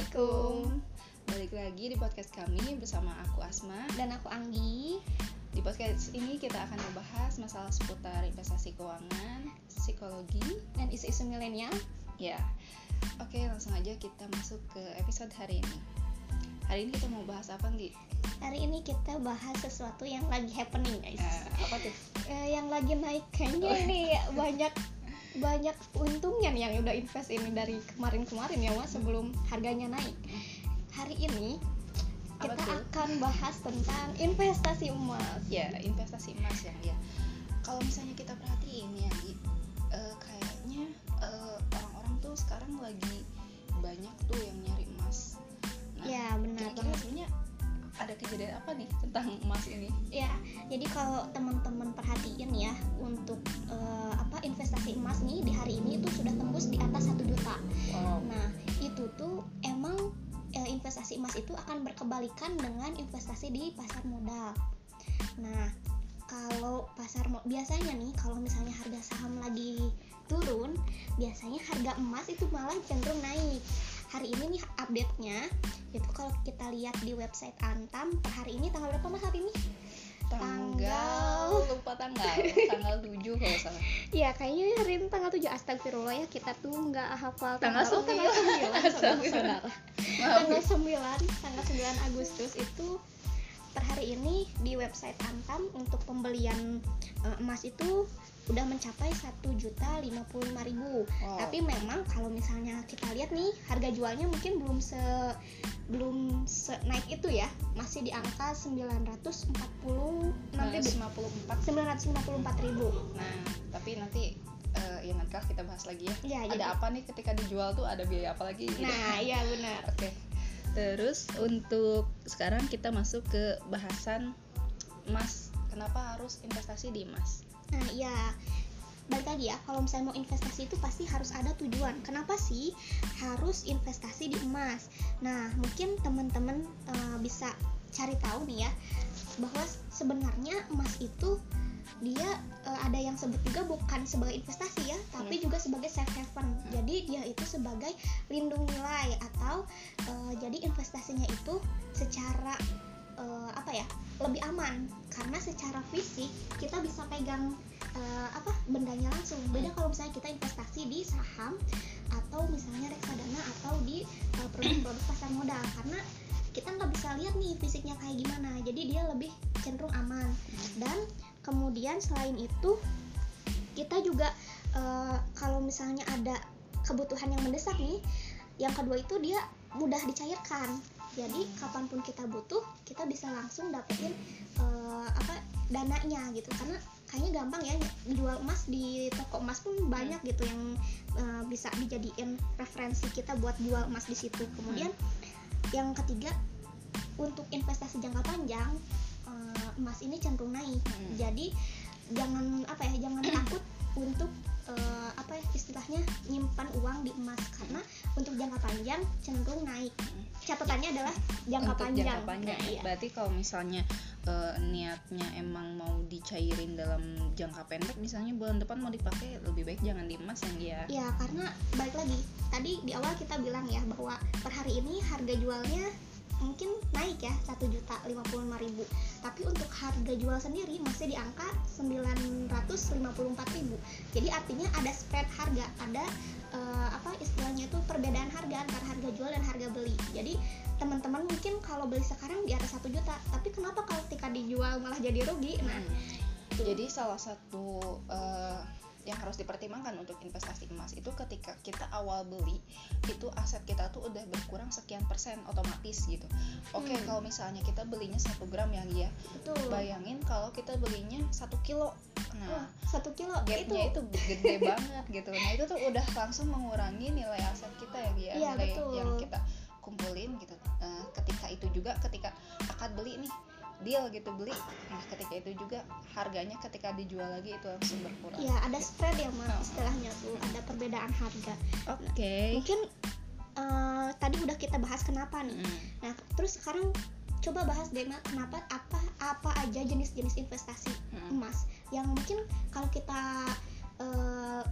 Assalamualaikum. Balik lagi di podcast kami bersama aku Asma. Dan aku Anggi. Di podcast ini kita akan membahas masalah seputar investasi keuangan, psikologi, dan isu-isu milenial. Ya. Oke, langsung aja kita masuk ke episode hari ini. Hari ini kita mau bahas apa, Nggi? Hari ini kita bahas sesuatu yang lagi happening, guys. Eh, apa tuh? Eh, yang lagi naik kayaknya Oh. ini banyak banyak untungnya nih yang udah invest ini dari kemarin-kemarin ya mas sebelum harganya naik. Hari ini kita akan bahas tentang investasi emas. Ya, investasi emas yang ya. Kalau misalnya kita perhatiin ya, eh, kayaknya eh, orang-orang tuh sekarang lagi banyak tuh yang nyari emas. Nah, Ya benar kira-kira sebenarnya ada kejadian apa nih tentang emas ini? Ya, jadi kalau teman-teman perhatiin ya untuk eh, apa investasi emas nih di hari ini itu sudah tembus di atas satu juta. Wow. Nah, itu tuh emang eh, investasi emas itu akan berkebalikan dengan investasi di pasar modal. Nah, kalau pasar mo- biasanya nih kalau misalnya harga saham lagi turun, biasanya harga emas itu malah cenderung naik. Hari ini nih update-nya itu kalau kita lihat di website Antam per hari ini tanggal berapa Mas hari ini? tanggal lupa tanggal. Tanggal 7 kalau salah. Iya, kayaknya hari ini tanggal 7 Astagfirullah ya kita tuh nggak hafal Tanggal oh, tanggal 9 Astagfirullah. tanggal 9 tanggal 9 Agustus itu per hari ini di website Antam untuk pembelian eh, emas itu udah mencapai satu juta lima ribu. Wow. tapi memang kalau misalnya kita lihat nih harga jualnya mungkin belum se belum se naik itu ya. Masih di angka 946 ribu. 954 954 ribu. Nah tapi nanti eh, ya nanti kita bahas lagi ya. Ya, ada jadi- apa nih ketika dijual tuh? Ada biaya apa lagi? Gitu. nah iya benar. Oke. Terus untuk sekarang kita masuk ke bahasan emas. Kenapa harus investasi di emas Nah, ya balik lagi ya, kalau misalnya mau investasi itu pasti harus ada tujuan. Kenapa sih harus investasi di emas? Nah, mungkin teman-teman eh, bisa cari tahu nih ya, bahwa sebenarnya emas itu dia eh, ada yang sebut juga bukan sebagai investasi ya, tapi Hmm. juga sebagai safe haven. Jadi dia itu sebagai lindung nilai atau eh, jadi investasinya itu secara eh, apa ya lebih aman. Karena secara fisik kita bisa pegang eh, apa bendanya langsung. Beda kalau misalnya kita investasi di saham atau misalnya reksadana atau di eh, produk-produk pasar modal. Karena kita nggak bisa lihat nih fisiknya kayak gimana. Jadi dia lebih cenderung aman. Dan kemudian selain itu kita juga eh, kalau misalnya ada kebutuhan yang mendesak nih yang kedua itu dia mudah dicairkan jadi kapan pun kita butuh kita bisa langsung dapetin eh, apa dananya gitu. Karena kayaknya gampang ya jual emas di toko emas pun banyak gitu yang eh, bisa dijadiin referensi kita buat jual emas di situ. Kemudian yang ketiga untuk investasi jangka panjang eh, emas ini cenderung naik. Hmm. jadi jangan apa ya jangan takut untuk eh, apa ya, istilahnya nyimpan uang di emas. Karena untuk jangka panjang cenderung naik. Catatannya adalah jangka untuk panjang jangka panjang. Nah, iya. berarti kalau misalnya eh, niatnya emang mau dicairin dalam jangka pendek misalnya bulan depan mau dipakai lebih baik jangan di emas yang dia. Ya karena balik lagi tadi di awal kita bilang ya bahwa per hari ini harga jualnya mungkin naik ya satu juta lima ribu. Tapi untuk harga jual sendiri masih di angka 954 ribu. Jadi artinya ada spread harga ada eh, apa istilahnya itu perbedaan harga antara harga jual dan harga beli. Jadi teman-teman mungkin kalau beli sekarang di atas satu juta tapi kenapa kalau ketika dijual malah jadi rugi? Nah Hmm. Jadi salah satu eh, yang harus dipertimbangkan untuk investasi emas itu ketika kita awal beli itu aset kita tuh udah berkurang sekian persen otomatis gitu. Oke Hmm. kalau misalnya kita belinya satu gram ya ya, betul bayangin kalau kita belinya satu kilo, nah satu kilo gapnya itu, gede banget gitu. Nah itu tuh udah langsung mengurangi nilai aset kita ya ya, nilai betul. yang kita kumpulin gitu. Eh, ketika itu juga ketika akad beli nih deal gitu beli nah ketika itu juga harganya ketika dijual lagi itu langsung berkurang Ya ada spread ya mas Oh. istilahnya tuh ada perbedaan harga. oke Mungkin eh, tadi udah kita bahas kenapa nih. Mm. Nah terus sekarang coba bahas deh kenapa apa apa aja jenis-jenis investasi Mm. emas yang mungkin kalau kita eh,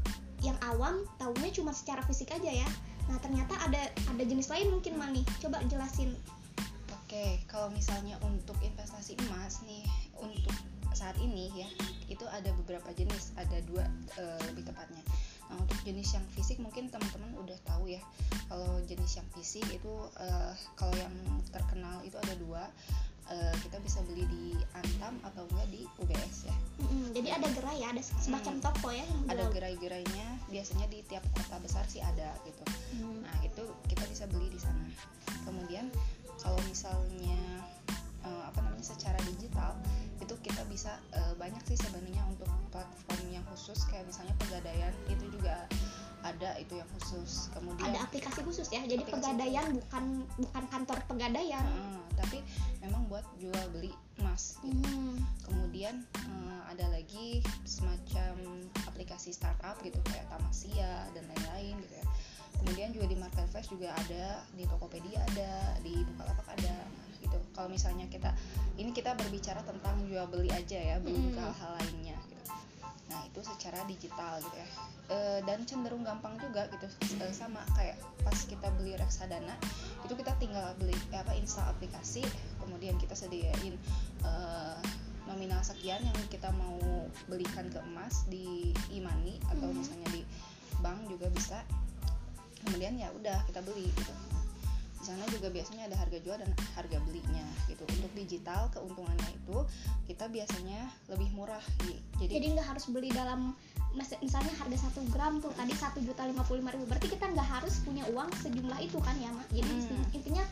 yang awam tahunya cuma secara fisik aja ya. nah ternyata ada ada jenis lain mungkin mani coba jelasin Oke, kalau misalnya untuk investasi emas nih, untuk saat ini ya, itu ada beberapa jenis, ada dua e, lebih tepatnya. Nah, untuk jenis yang fisik mungkin teman-teman udah tahu ya. Kalau jenis yang fisik itu e, kalau yang terkenal itu ada dua. E, kita bisa beli di Antam atau enggak di UBS ya. Mm-mm, jadi ada gerai ya ada semacam Hmm. toko ya yang Ada gerai-gerainya, biasanya di tiap kota besar sih ada gitu. Hmm. Nah, itu kita bisa beli di sana. Kemudian kalau misalnya eh, apa namanya secara digital itu kita bisa eh, banyak sih sebenarnya untuk platform yang khusus kayak misalnya pegadaian itu juga ada itu yang khusus. Kemudian ada aplikasi khusus ya jadi pegadaian bukan bukan kantor pegadaian Heeh, tapi memang buat jual beli emas gitu. Hmm. Kemudian eh, ada lagi semacam aplikasi startup gitu kayak Tamasia dan lain-lain gitu ya. Kemudian juga di marketplace juga ada, di Tokopedia ada, di Bukalapak ada. Nah, gitu. Kalau misalnya kita ini kita berbicara tentang jual beli aja ya, belum ke hal-hal lainnya gitu. Nah, itu secara digital gitu ya. Eh, dan cenderung gampang juga gitu. Eh, sama kayak pas kita beli reksadana, itu kita tinggal beli eh, apa install aplikasi, kemudian kita sediain eh, nominal sekian yang kita mau belikan ke emas di e-money atau Hmm. misalnya di bank juga bisa kemudian ya udah kita beli gitu. Di sana juga biasanya ada harga jual dan harga belinya gitu. Untuk digital keuntungannya itu kita biasanya lebih murah Gi. jadi, jadi nggak harus beli dalam misalnya harga satu gram tuh tadi satu juta lima puluh lima ribu. Berarti kita nggak harus punya uang sejumlah itu kan ya mak? Jadi Hmm. intinya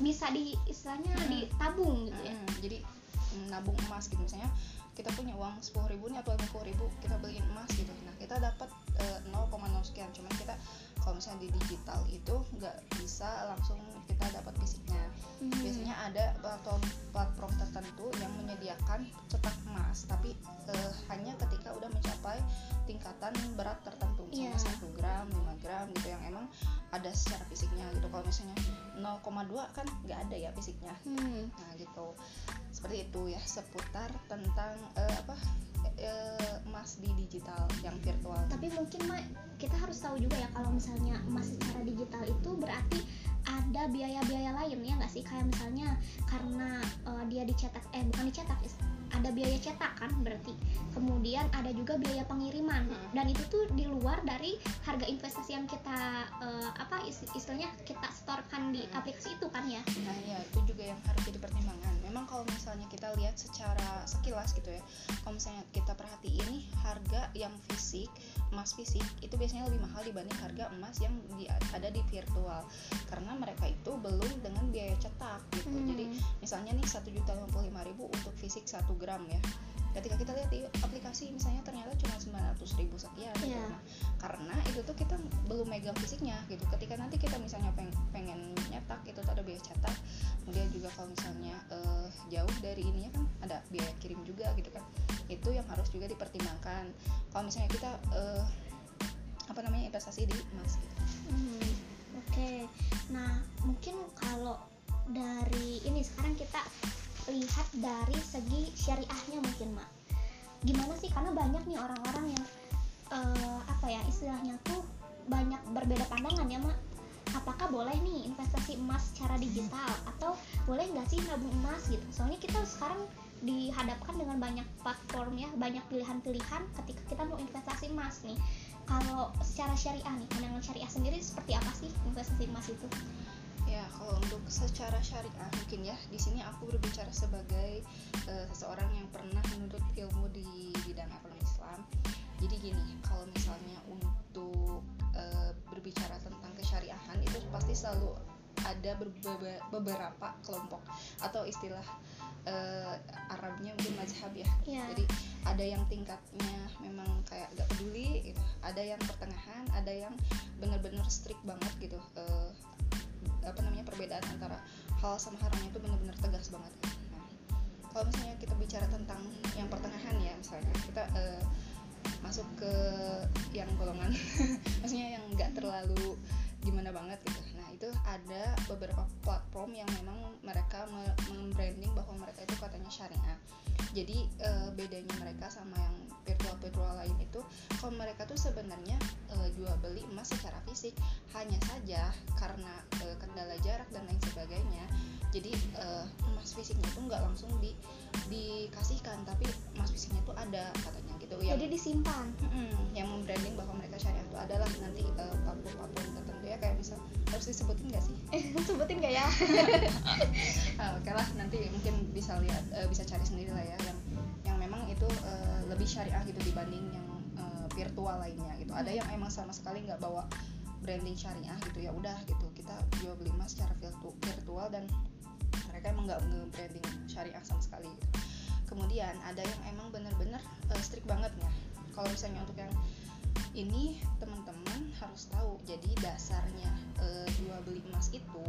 bisa di istilahnya Hmm. ditabung gitu ya. Mm, jadi nabung emas gitu. Misalnya kita punya uang sepuluh ribu nih atau lima ribu kita beliin emas gitu. Nah kita dapat eh, 0,0 sekian. Cuman kita kalau misalnya di digital itu nggak bisa langsung kita dapat fisiknya Hmm. biasanya ada platform platform tertentu yang menyediakan cetak emas tapi eh, hanya ketika udah mencapai tingkatan berat tertentu misalnya Iya. 1 gram 5 gram gitu yang emang ada secara fisiknya gitu kalau misalnya 0,2 kan nggak ada ya fisiknya Hmm. nah gitu seperti itu ya seputar tentang eh, apa eh, emas di digital yang virtual tapi mungkin mak kita harus tahu juga ya kalau misalnya emas secara digital itu berarti ada biaya-biaya lain ya nggak sih kayak misalnya karena eh, dia dicetak eh bukan dicetak ada biaya cetak kan berarti kemudian ada juga biaya pengiriman Hmm. dan itu tuh di luar dari harga investasi yang kita eh, apa is- istilahnya kita setorkan di Hmm. aplikasi itu kan ya Nah ya itu juga yang harus jadi pertimbangan. Memang kalau misalnya kita lihat secara sekilas gitu ya, kalau misalnya kita perhatiin nih harga yang fisik emas fisik itu biasanya lebih mahal dibanding harga emas yang di- ada di virtual karena mereka itu belum dengan biaya cetak gitu. Hmm. Jadi misalnya nih satu juta ribu untuk fisik 1 gram ya. Ketika kita lihat di aplikasi misalnya ternyata cuma 900 ribu sekian gitu. Iya. Nah, karena itu tuh kita belum megang fisiknya gitu. Ketika nanti kita misalnya peng- pengen nyetak itu tuh ada biaya cetak kemudian juga kalau misalnya eh, jauh dari ininya kan ada biaya kirim juga gitu kan. Itu yang harus juga dipertimbangkan. Kalau misalnya kita eh, apa namanya investasi di emas gitu. Hmm, Oke, nah mungkin kalau dari ini sekarang kita lihat dari segi syariahnya mungkin mak. Gimana sih? Karena banyak nih orang-orang yang eh, apa ya istilahnya tuh banyak berbeda pandangan ya mak. Apakah boleh nih investasi emas secara digital atau boleh nggak sih nabung emas gitu? Soalnya kita sekarang dihadapkan dengan banyak platform ya, banyak pilihan-pilihan ketika kita mau investasi emas nih kalau secara syariah nih pandangan syariah sendiri seperti apa sih investasi emas itu ya kalau untuk secara syariah mungkin ya di sini aku berbicara sebagai eh, seseorang yang pernah menuntut ilmu di bidang ekonomi Islam. Jadi gini kalau misalnya untuk eh, berbicara tentang kesyariahan itu pasti selalu ada beberapa kelompok. Atau istilah eh, Arabnya mungkin mazhab ya. Iya. jadi ada yang tingkatnya memang kayak gak peduli gitu. Ada yang pertengahan ada yang benar-benar strict banget gitu. Eh, apa namanya perbedaan antara hal sama haramnya itu benar-benar tegas banget. Nah, kalau misalnya kita bicara tentang yang pertengahan ya misalnya kita eh, masuk ke yang golongan maksudnya yang nggak terlalu gimana banget gitu. Nah itu ada beberapa platform yang memang mereka me- membranding bahwa mereka itu katanya syariah. Jadi eh, bedanya mereka sama yang virtual virtual lain itu kalau mereka tuh sebenarnya uh, jual beli emas secara fisik. Hanya saja karena uh, kendala jarak dan lain sebagainya jadi uh, emas fisiknya tuh nggak langsung di dikasihkan. Tapi emas fisiknya tuh ada katanya gitu yang, jadi disimpan. Mm, yang membranding bahwa mereka syariah itu adalah nanti uh, patung-patung tertentu ya kayak misal harus disebutin nggak sih? Sebutin nggak ya? Uh, oke lah nanti mungkin bisa lihat uh, bisa cari sendiri lah ya yang yang memang itu uh, lebih syariah gitu dibanding yang uh, virtual lainnya gitu. Ada yang emang sama sekali nggak bawa branding syariah gitu ya udah gitu kita jual beli emas secara virtual dan mereka emang nggak nge-branding syariah sama sekali gitu. Kemudian ada yang emang bener-bener uh, strict banget ya kalau misalnya untuk yang ini teman-teman harus tahu jadi dasarnya uh, jual beli emas itu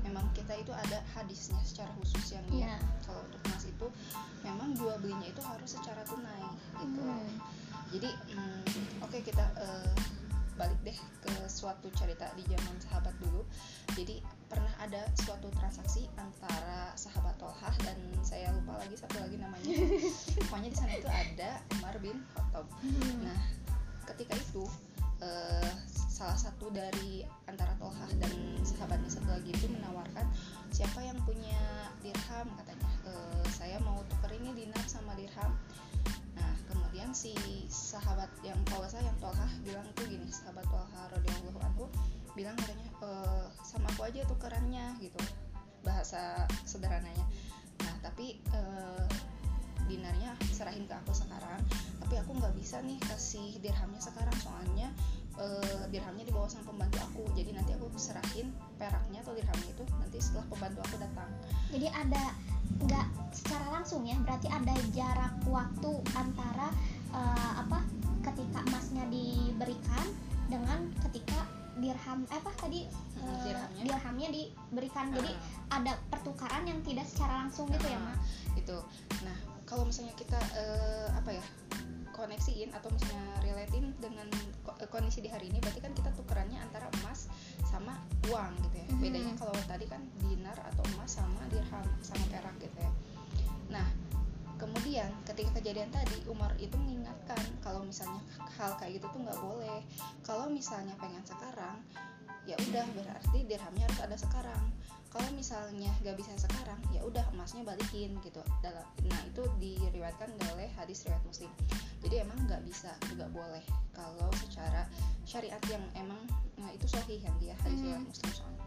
memang kita itu ada hadisnya secara khusus yang yeah. kalau untuk emas itu memang jual belinya itu harus secara tunai gitu hmm. jadi hmm, oke okay, kita uh, balik deh ke suatu cerita di zaman sahabat dulu. Jadi pernah ada suatu transaksi antara sahabat Tolhah dan saya lupa lagi satu lagi namanya. Pokoknya di sana itu ada Umar bin Khattab. Hmm. nah ketika itu uh, salah satu dari antara Tolhah dan sahabatnya satu lagi itu menawarkan siapa yang punya dirham? katanya. E, saya mau tuker ini dinar sama dirham kemudian si sahabat yang kalau saya yang Tolha bilang tuh gini sahabat Tolha radhiyallahu anhu bilang katanya e, sama aku aja tukerannya gitu. Bahasa sederhananya. Nah tapi e, dinarnya serahin ke aku sekarang tapi aku nggak bisa nih kasih dirhamnya sekarang soalnya e, dirhamnya dibawa sama pembantu aku. Jadi nanti aku serahin peraknya atau dirhamnya itu nanti setelah pembantu aku datang. Jadi ada nggak secara langsung ya berarti ada jarak waktu antara uh, apa ketika emasnya diberikan dengan ketika dirham eh, apa tadi uh, dirhamnya. dirhamnya diberikan uh. jadi ada pertukaran yang tidak secara langsung gitu uh, ya mak itu nah kalau misalnya kita uh, apa ya koneksiin atau misalnya relatein dengan kondisi di hari ini berarti kan kita tukerannya antara emas sama uang gitu ya. Hmm. bedanya kalau tadi kan dinar atau emas sama dirham sama perak gitu ya. Nah kemudian ketika kejadian tadi Umar itu mengingatkan kalau misalnya hal kayak gitu tuh nggak boleh. Kalau misalnya pengen sekarang ya udah berarti dirhamnya harus ada sekarang kalau misalnya gak bisa sekarang ya udah emasnya balikin gitu. Nah itu diriwayatkan oleh hadis riwayat muslim. Jadi emang nggak bisa nggak boleh kalau secara syariat yang emang nah itu sahih yang dia hadis riwayat hmm. muslim soalnya.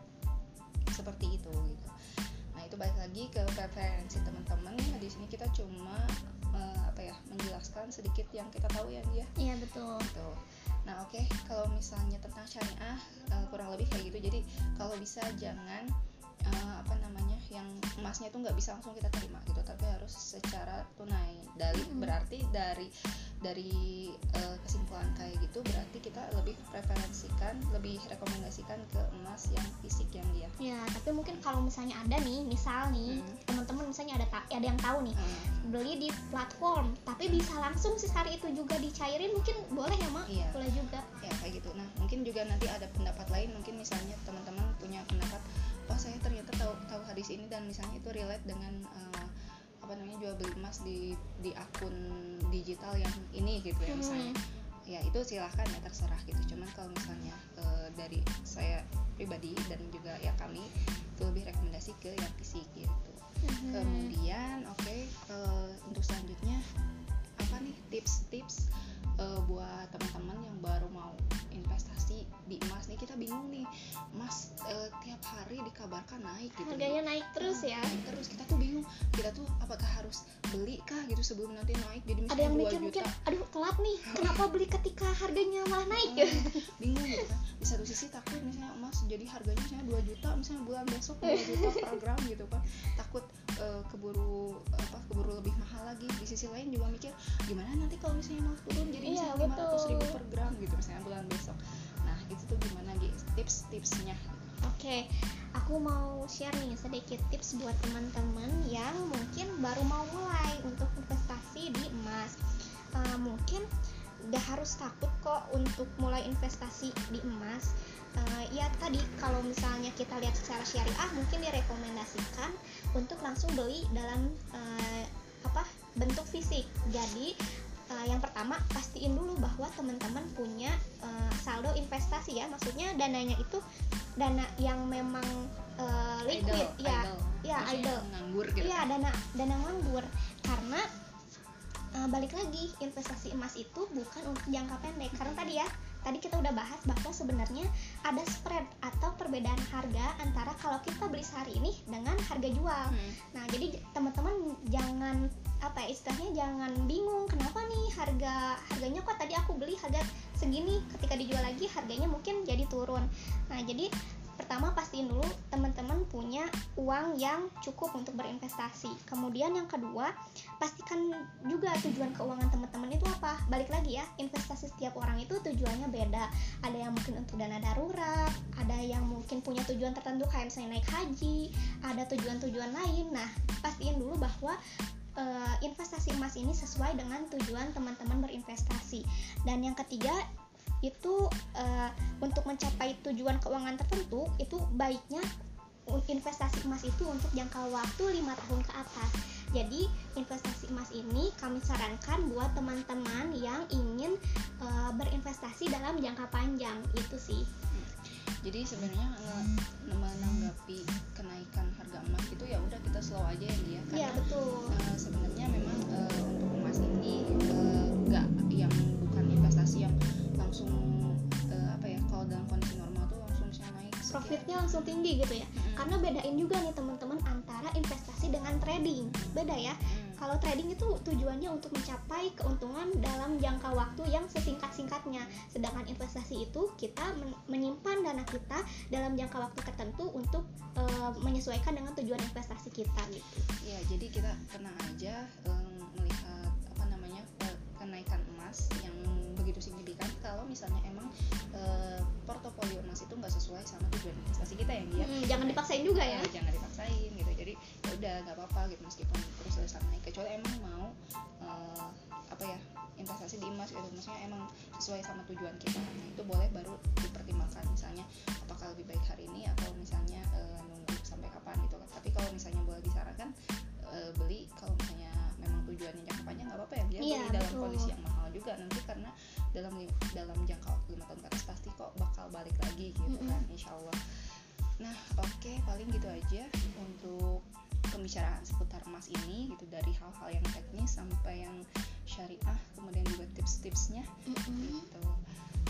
Seperti itu gitu. Nah itu balik lagi ke preferensi teman-teman. Nah, di sini kita cuma uh, apa ya menjelaskan sedikit yang kita tahu ya dia iya betul. Gitu. nah oke okay, kalau misalnya tentang syariah uh, kurang lebih kayak gitu. Jadi kalau bisa jangan uh, apa namanya yang emasnya itu nggak bisa langsung kita terima gitu tapi harus secara tunai dari hmm. berarti dari dari uh, kesimpulan kayak gitu berarti kita lebih preferensikan lebih rekomendasikan ke emas yang fisik yang dia ya tapi mungkin kalau misalnya ada nih misal nih hmm. teman-teman misalnya ada ada yang tahu nih hmm. beli di platform tapi bisa langsung sih hari itu juga dicairin mungkin boleh ya mak iya. boleh juga ya kayak gitu nah mungkin juga nanti ada pendapat lain mungkin misalnya teman-teman punya pendapat oh saya ternyata tahu tahu hadis ini dan misalnya itu relate dengan uh, apa namanya jual beli emas di di akun digital yang ini gitu ya misalnya hmm. ya itu silahkan ya terserah gitu cuman kalau misalnya uh, dari saya pribadi dan juga ya kami itu lebih rekomendasi ke yang fisik gitu hmm. kemudian oke okay, uh, untuk selanjutnya apa nih tips-tips uh, buat tiap hari dikabarkan naik gitu. Harganya naik terus nah, ya. naik terus. Kita tuh bingung kita tuh apakah harus beli kah gitu sebelum nanti naik? Jadi misalnya ada yang mikir mungkin aduh telat nih. Kenapa beli ketika harganya malah naik? Ya bingung gitu kan di satu sisi takut misalnya emas jadi harganya misalnya 2 juta misalnya bulan besok 2 juta per gram gitu kan takut uh, keburu apa keburu lebih mahal lagi. Di sisi lain juga mikir gimana nanti kalau misalnya mau turun jadi iya, misalnya lima ratus ribu per gram gitu misalnya bulan besok. Nah itu tuh gimana gitu tips-tipsnya Oke, okay, aku mau share nih sedikit tips buat teman-teman yang mungkin baru mau mulai untuk investasi di emas. Uh, mungkin gak harus takut kok untuk mulai investasi di emas. Uh, ya tadi kalau misalnya kita lihat secara syariah mungkin direkomendasikan untuk langsung beli dalam uh, apa bentuk fisik. Jadi uh, yang pertama pastiin dulu bahwa teman-teman punya uh, saldo investasi ya maksudnya dananya itu dana yang memang uh, liquid idle, ya idle. ya Maksudnya idle nganggur gitu Iya kan. dana dana nganggur karena uh, balik lagi investasi emas itu bukan untuk jangka pendek karena tadi ya tadi kita udah bahas bahwa sebenarnya ada spread atau perbedaan harga antara kalau kita beli sehari ini dengan harga jual. Hmm. Nah jadi teman-teman jangan apa ya istilahnya jangan bingung kenapa nih harga harganya kok tadi aku beli harga segini ketika dijual lagi harganya mungkin jadi turun. Nah jadi pertama pastiin dulu teman-teman punya uang yang cukup untuk berinvestasi. Kemudian yang kedua pastikan juga tujuan keuangan teman-teman itu apa. Balik lagi ya investasi setiap orang itu tujuannya beda. Ada yang mungkin untuk dana darurat, ada yang mungkin punya tujuan tertentu kayak misalnya naik haji, ada tujuan-tujuan lain. Nah pastiin dulu bahwa eh, investasi emas ini sesuai dengan tujuan teman-teman berinvestasi. Dan yang ketiga itu eh, untuk mencapai tujuan keuangan tertentu itu baiknya investasi emas itu untuk jangka waktu lima tahun ke atas. Jadi investasi emas ini kami sarankan buat teman-teman yang ingin eh, berinvestasi dalam jangka panjang itu sih. Jadi sebenarnya nge- menanggapi kenaikan harga emas itu ya udah kita slow aja ya dia Iya karena betul. eh, sebenarnya memang eh, untuk emas ini eh, nggak yang bukan investasi yang langsung eh, apa ya kalau dalam kondisi normal tuh langsung bisa naik sekian. Profitnya langsung tinggi gitu ya. Mm-mm. Karena bedain juga nih teman-teman antara investasi dengan trading. Beda ya. Mm. Kalau trading itu tujuannya untuk mencapai keuntungan dalam jangka waktu yang sesingkat-singkatnya. Sedangkan investasi itu kita men- menyimpan dana kita dalam jangka waktu tertentu untuk eh, menyesuaikan dengan tujuan investasi kita gitu. Ya, jadi kita tenang aja em, melihat apa namanya kenaikan emas yang begitu signifikan kalau misalnya emang eh, portofolio emas itu nggak sesuai sama tujuan investasi kita yang dia Mm, jangan dipaksain juga ya. Eh, jangan dipaksain gitu. Jadi ya udah nggak apa-apa gitu meskipun terus terusan naik. Kecuali emang mau eh, apa ya investasi di emas gitu. Maksudnya emang sesuai sama tujuan kita. Nah itu boleh baru dipertimbangkan. Misalnya apakah lebih baik hari ini atau misalnya eh, nunggu sampai kapan gitu kan. Tapi kalau misalnya boleh disarankan eh, beli. Kalau misalnya memang tujuannya jangka panjang nggak apa-apa ya. Dia Iya, beli dalam betul. kondisi yang mahal juga nanti karena dalam dalam jangka waktu lima tahun ke atas pasti kok bakal balik lagi gitu Mm-mm. kan insya Allah nah oke paling gitu aja untuk pembicaraan seputar emas ini gitu dari hal-hal yang teknis sampai yang syariah kemudian juga tips-tipsnya Mm-mm. gitu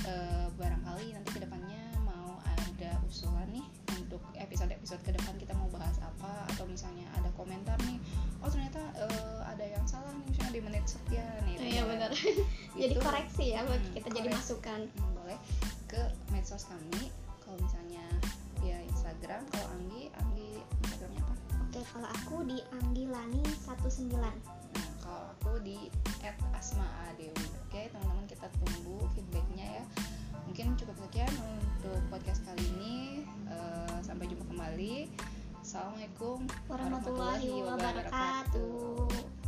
Eh, barangkali nanti ke depannya mau ada usulan nih untuk episode-episode ke depan kita mau bahas apa atau misalnya ada komentar nih oh ternyata eh, ada yang salah nih misalnya di menit sekian nih Iya benar. Jadi Itu, koreksi ya buat Hmm, kita jadi masukan. mm, boleh ke medsos kami kalau misalnya via Instagram kalau Anggi Anggi Instagramnya apa Oke, kalau aku di Anggilani 19. Nah, kalau aku di @asmaadewi. Oke, teman-teman kita tunggu feedbacknya ya. Mungkin cukup sekian untuk podcast kali ini. Eh, sampai jumpa kembali. Assalamualaikum Warahmatullahi wabarakatuh.